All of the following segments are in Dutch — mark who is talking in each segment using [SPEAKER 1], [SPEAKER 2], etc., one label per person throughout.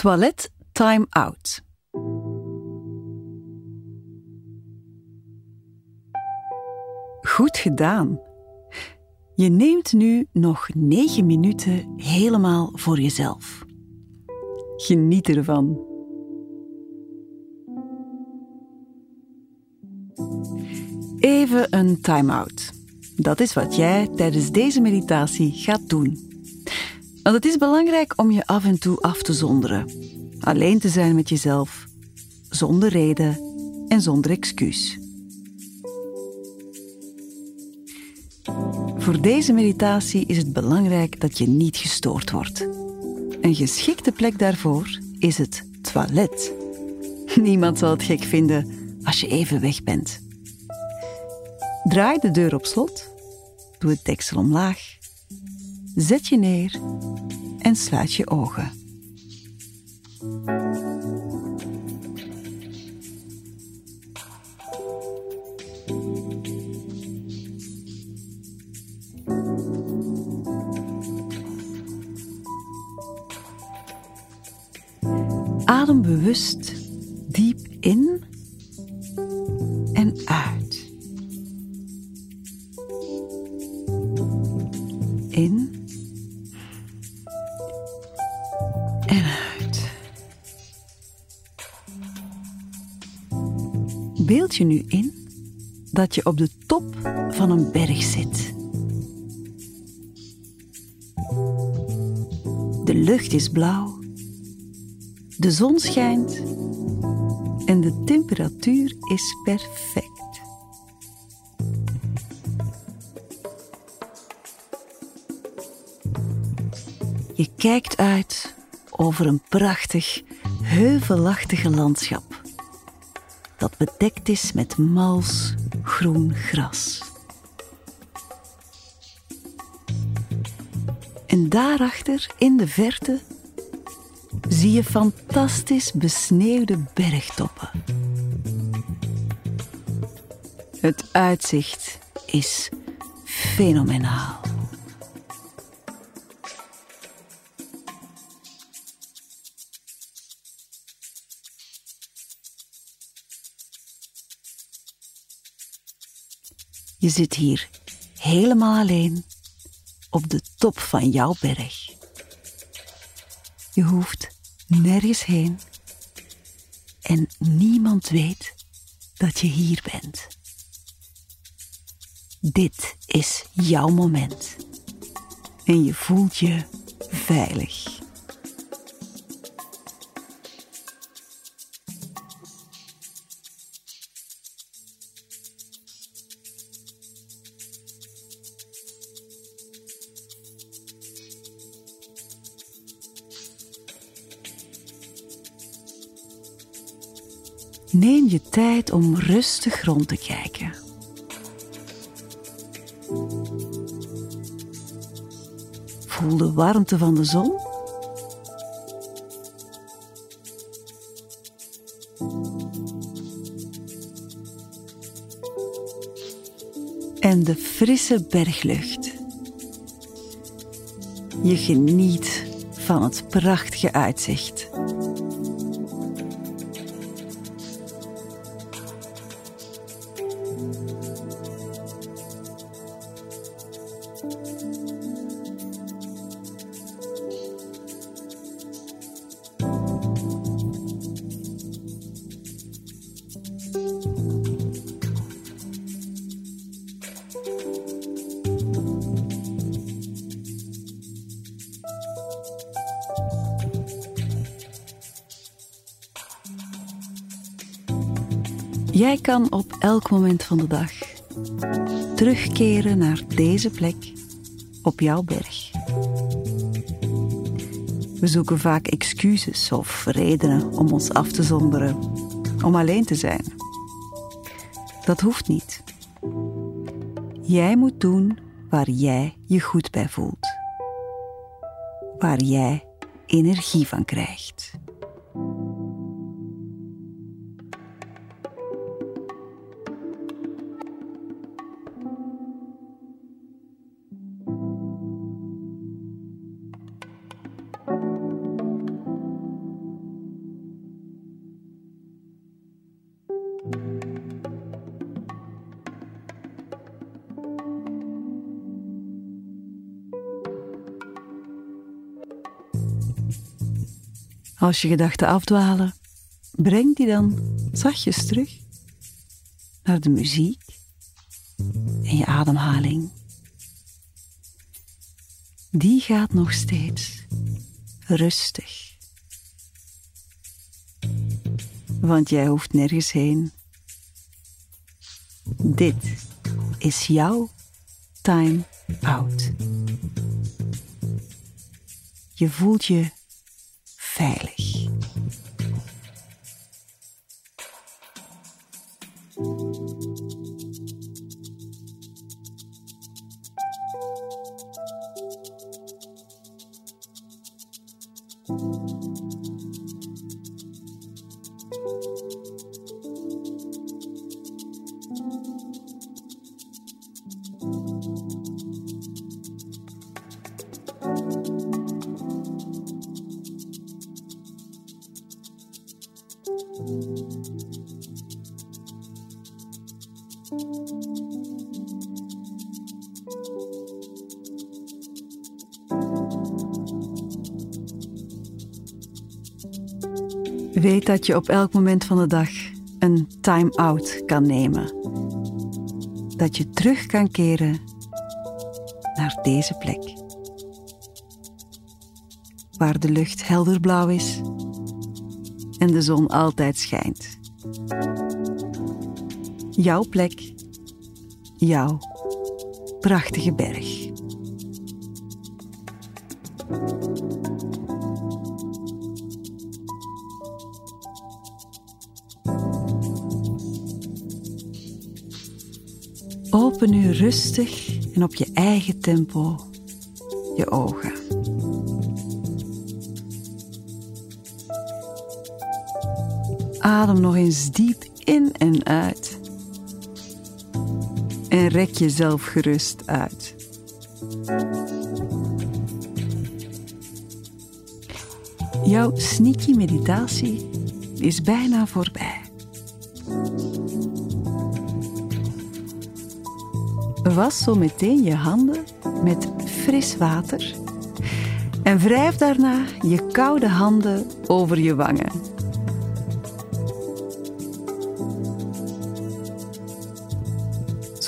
[SPEAKER 1] Toilet Time Out. Goed gedaan. Je neemt nu nog 9 minuten helemaal voor jezelf. Geniet ervan. Even een time-out. Dat is wat jij tijdens deze meditatie gaat doen. Want het is belangrijk om je af en toe af te zonderen. Alleen te zijn met jezelf, zonder reden en zonder excuus. Voor deze meditatie is het belangrijk dat je niet gestoord wordt. Een geschikte plek daarvoor is het toilet. Niemand zal het gek vinden als je even weg bent. Draai de deur op slot, doe het deksel omlaag, zet je neer en sluit je ogen. Adem bewust diep in en uit. In Beeld je nu in dat je op de top van een berg zit. De lucht is blauw de zon schijnt en de temperatuur is perfect. Je kijkt uit over een prachtig, heuvelachtige landschap bedekt is met mals groen gras. En daarachter in de verte zie je fantastisch besneeuwde bergtoppen. Het uitzicht is fenomenaal. Je zit hier helemaal alleen op de top van jouw berg. Je hoeft nergens heen en niemand weet dat je hier bent. Dit is jouw moment en je voelt je veilig. Neem je tijd om rustig rond te kijken. Voel de warmte van de zon. En de frisse berglucht. Je geniet van het prachtige uitzicht. Jij kan op elk moment van de dag terugkeren naar deze plek op jouw berg. We zoeken vaak excuses of redenen om ons af te zonderen, om alleen te zijn. Dat hoeft niet. Jij moet doen waar jij je goed bij voelt. Waar jij energie van krijgt. Als je gedachten afdwalen, breng die dan zachtjes terug naar de muziek en je ademhaling. Die gaat nog steeds rustig. Want jij hoeft nergens heen. Dit is jouw time out. Je voelt je veilig. Weet dat je op elk moment van de dag een time-out kan nemen. Dat je terug kan keren naar deze plek. Waar de lucht helder blauw is en de zon altijd schijnt. Jouw plek, jouw prachtige berg. Open nu rustig en op je eigen tempo je ogen. Adem nog eens diep in en uit. En rek jezelf gerust uit. Jouw sneaky meditatie is bijna voorbij. Was zo meteen je handen met fris water en wrijf daarna je koude handen over je wangen.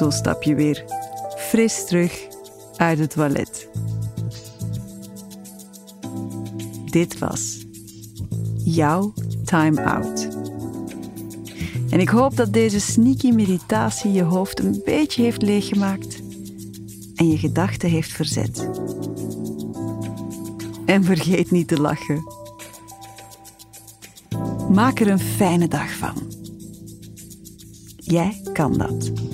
[SPEAKER 1] Zo stap je weer fris terug uit het toilet. Dit was jouw time-out. En ik hoop dat deze sneaky meditatie je hoofd een beetje heeft leeggemaakt en je gedachten heeft verzet. En vergeet niet te lachen. Maak er een fijne dag van. Jij kan dat.